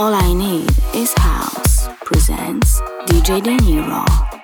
All I Need is House presents DJ De Niro.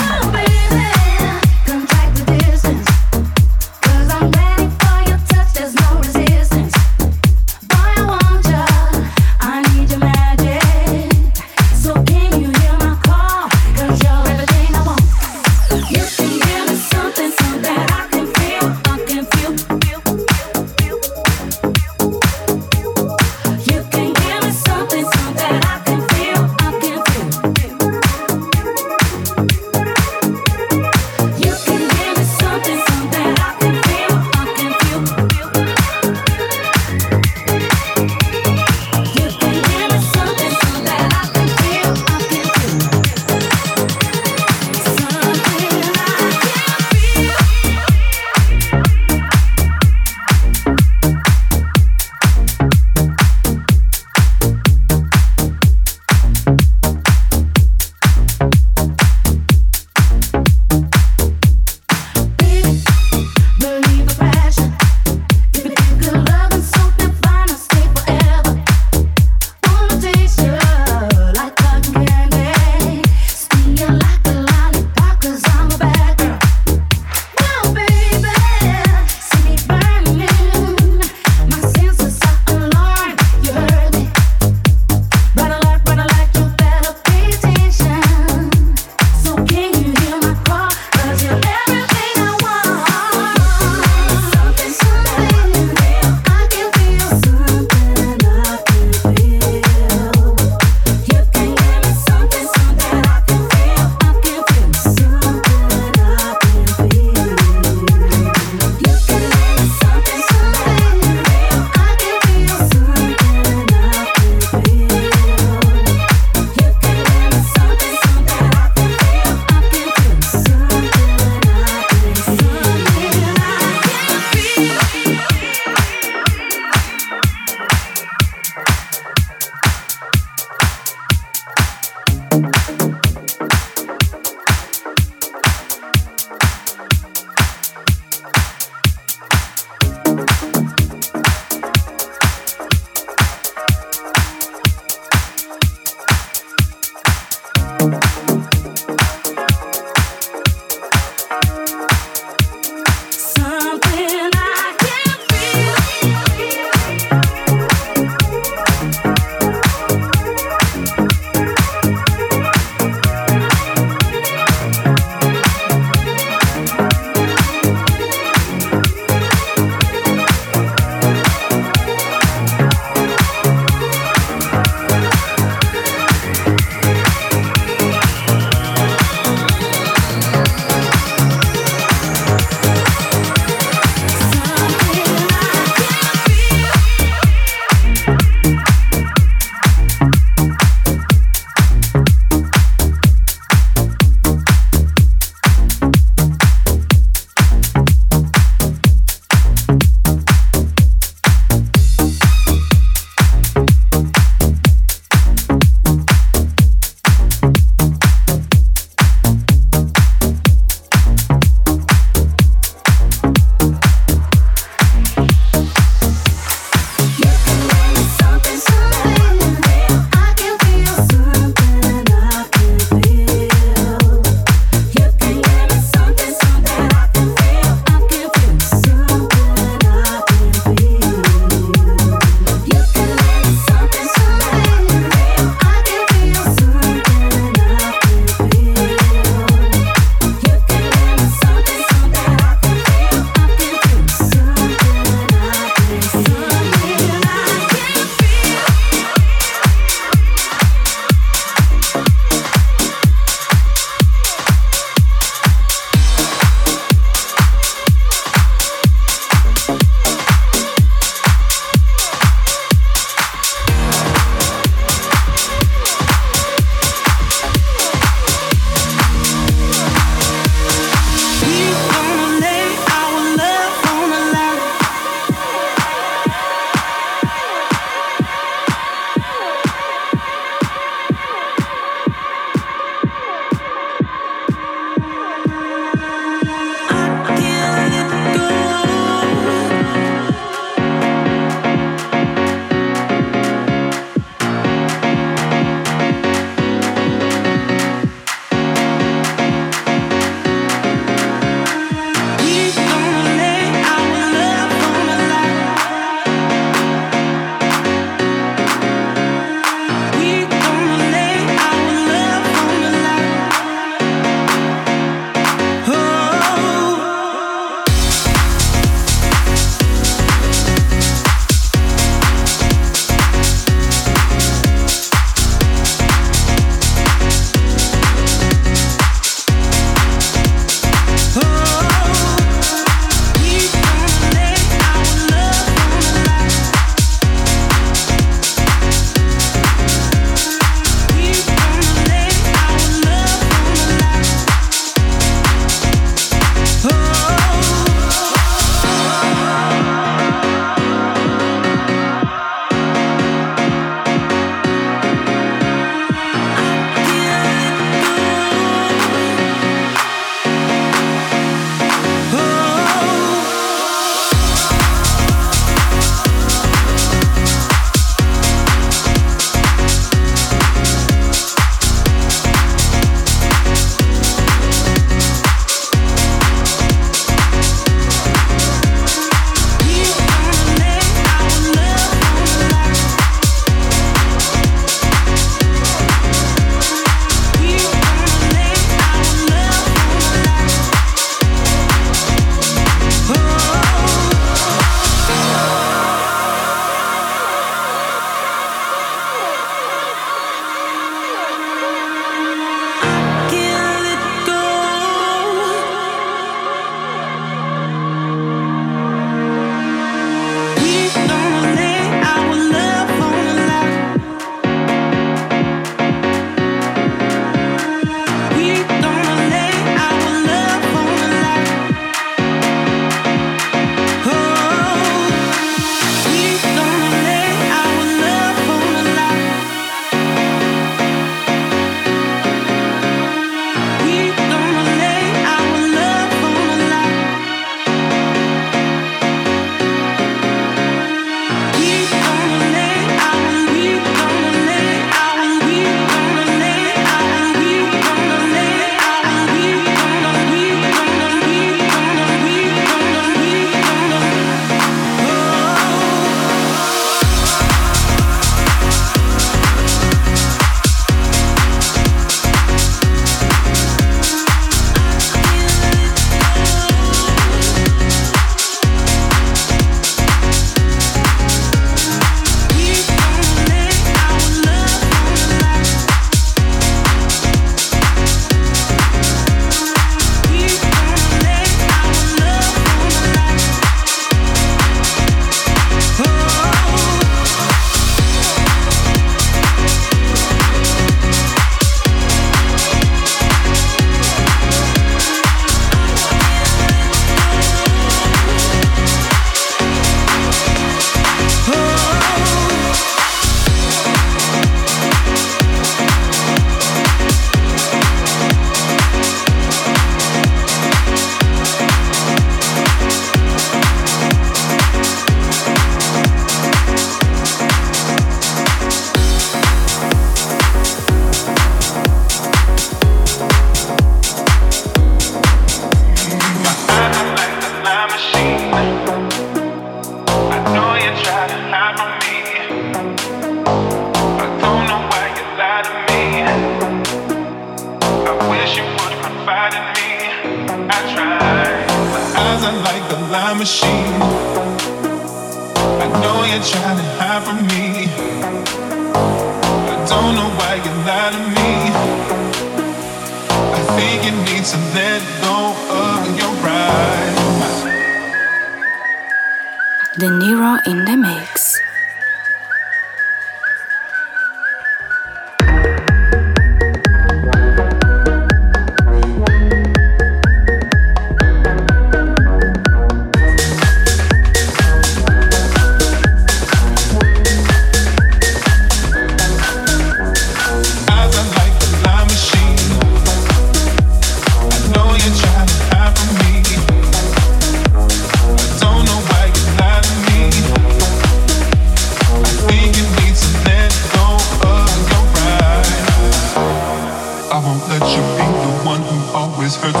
To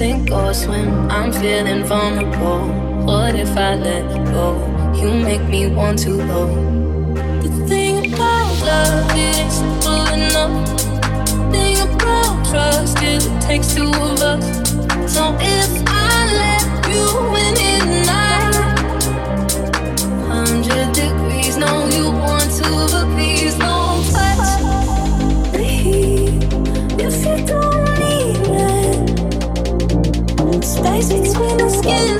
sink or swim. I'm feeling vulnerable. What if I let go? You make me want to go. The thing about love is simple enough. The thing about trust is it takes two of us. So if I let you in at night, hundred degrees, no, you want to, but skin,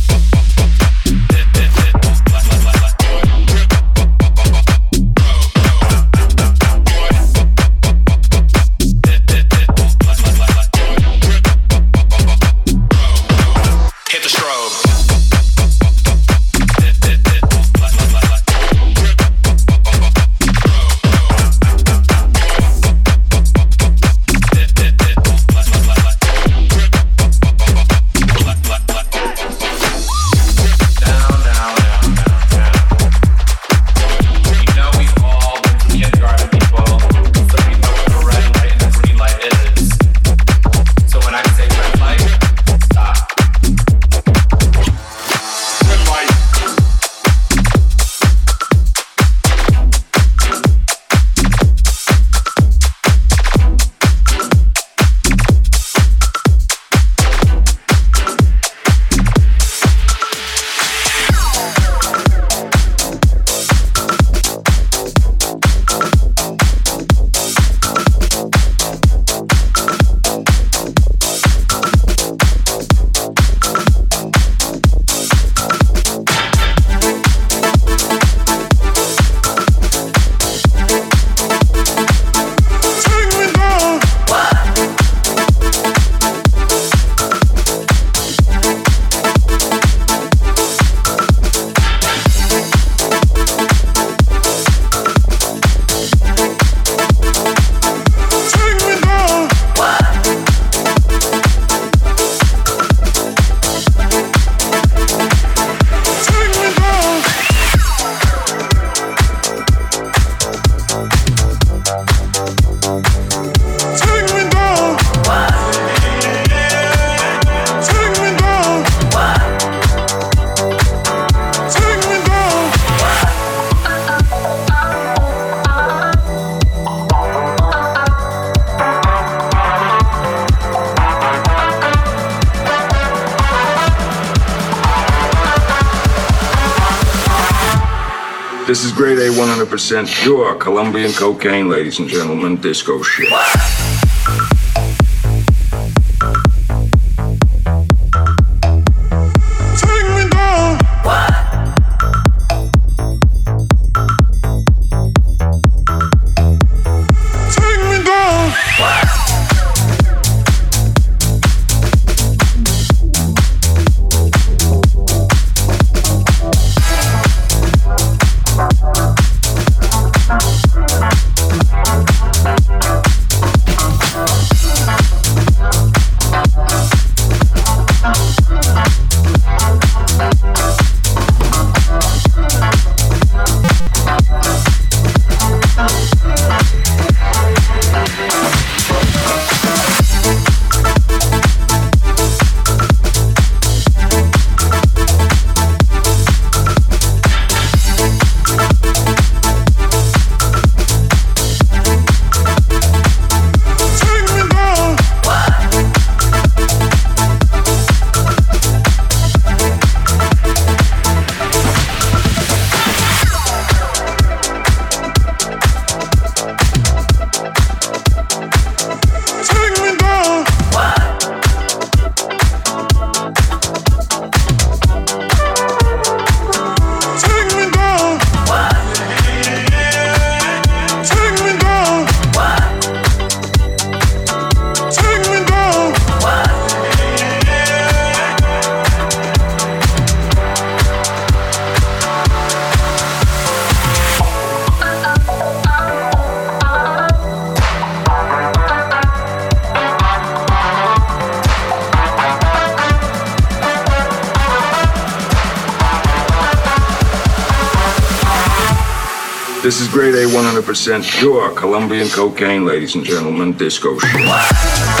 100% pure Colombian cocaine, ladies and gentlemen, disco shit. 100% pure Colombian cocaine, ladies and gentlemen, disco shit.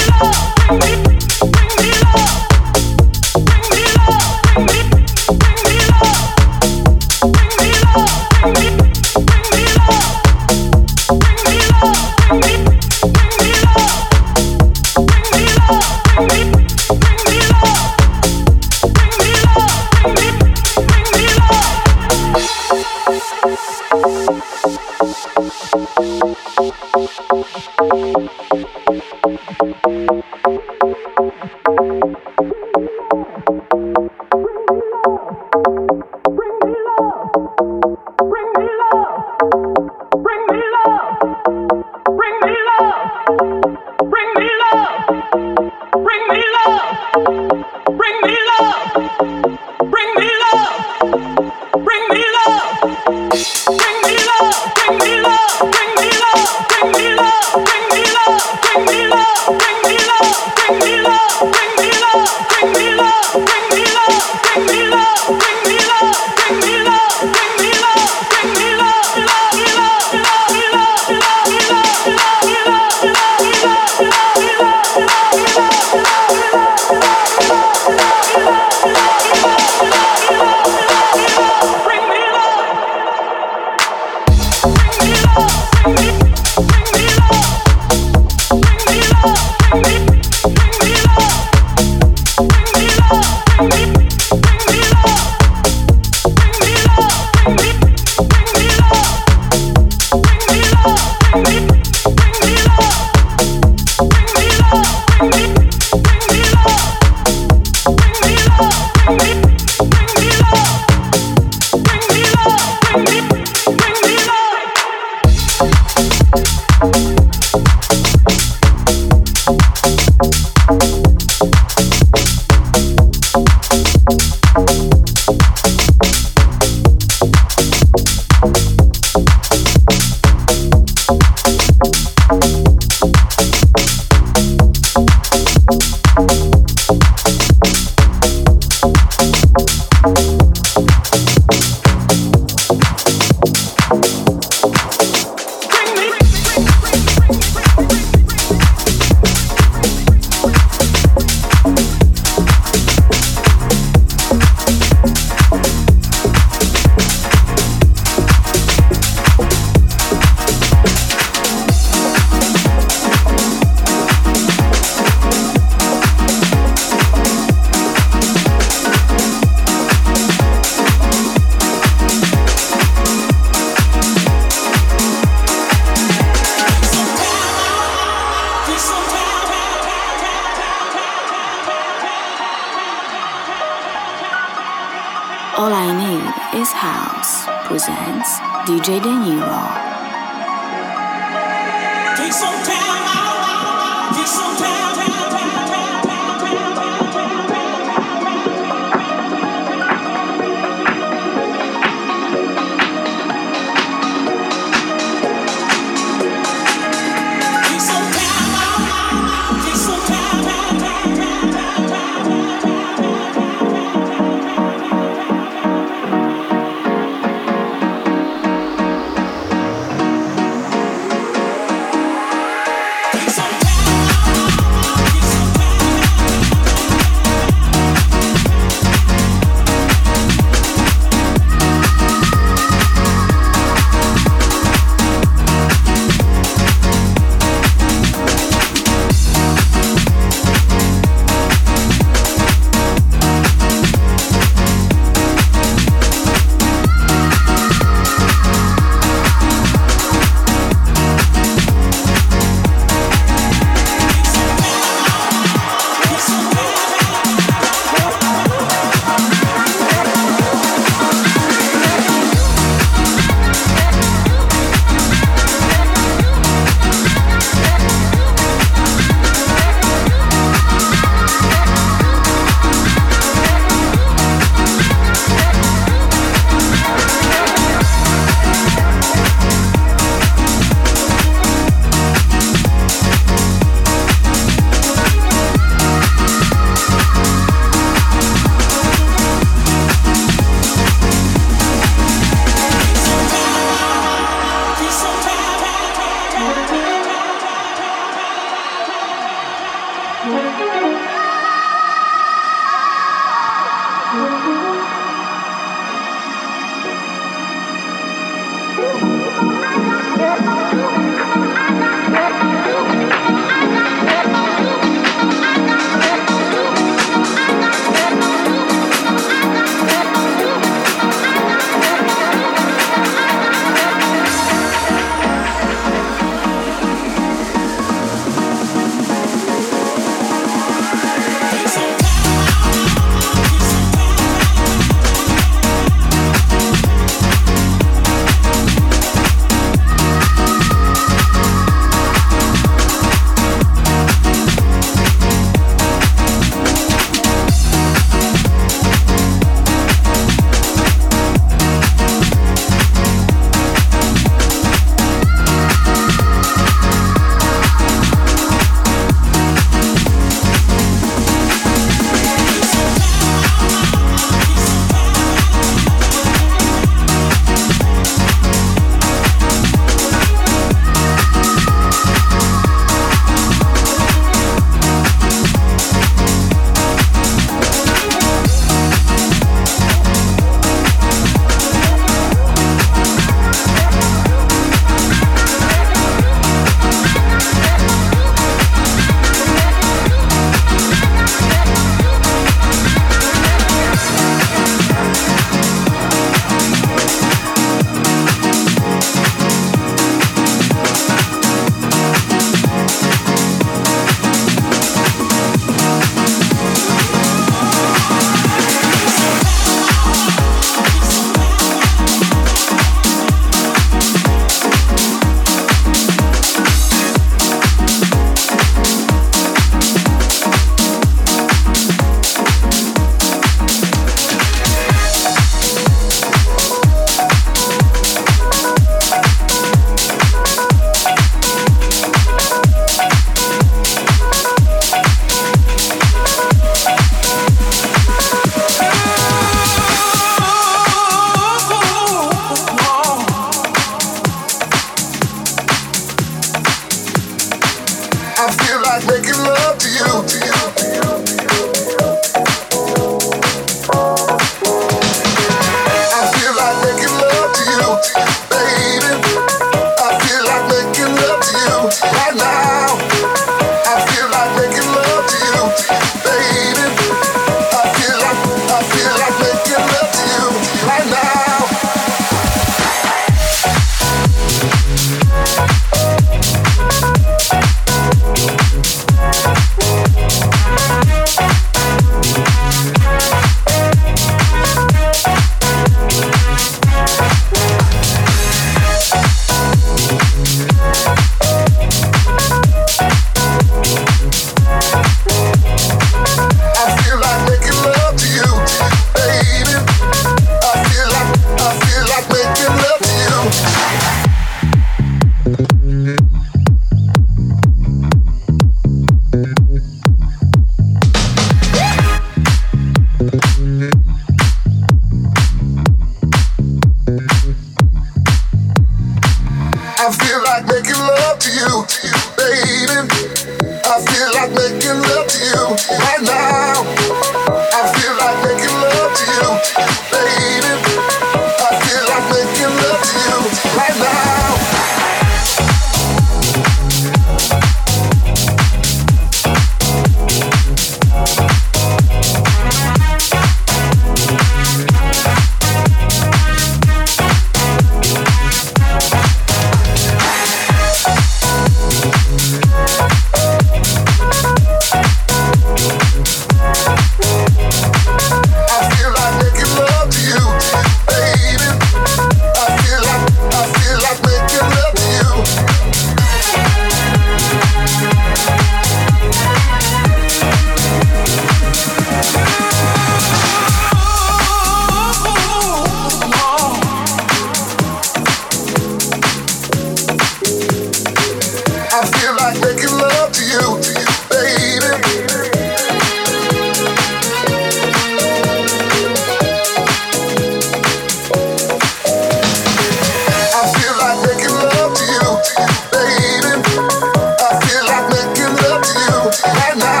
forever.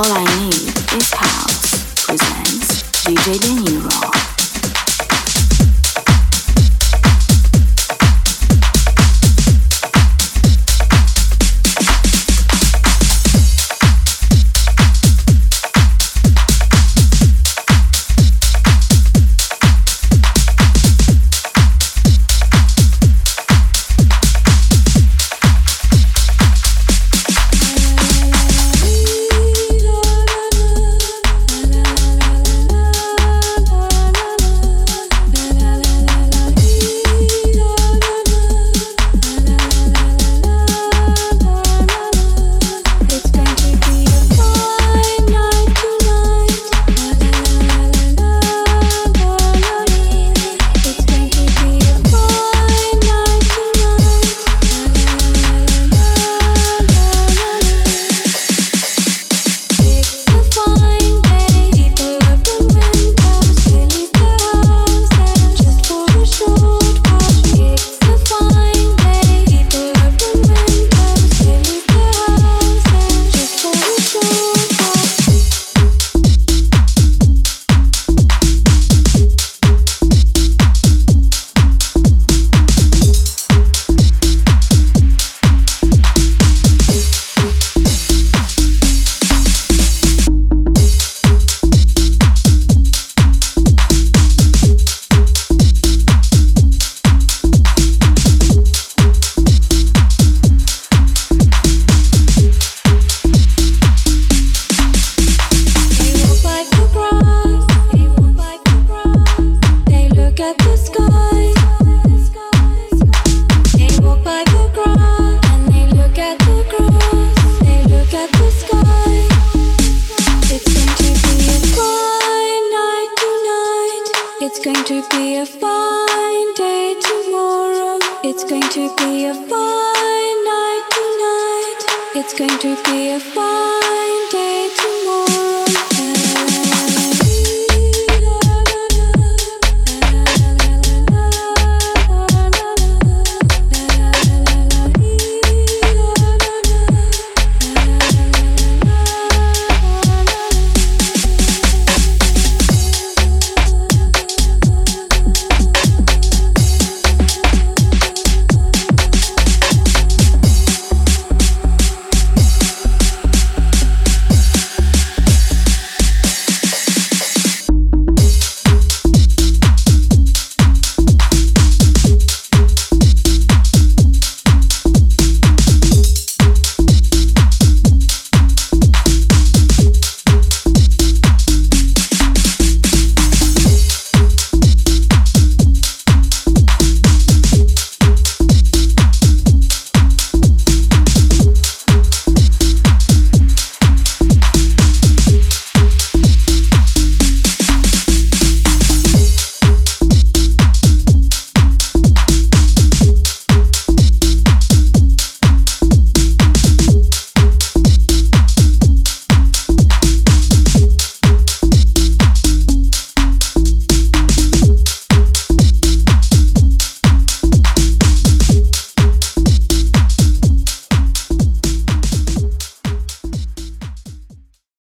All I Need is House presents DJ De going to be a fun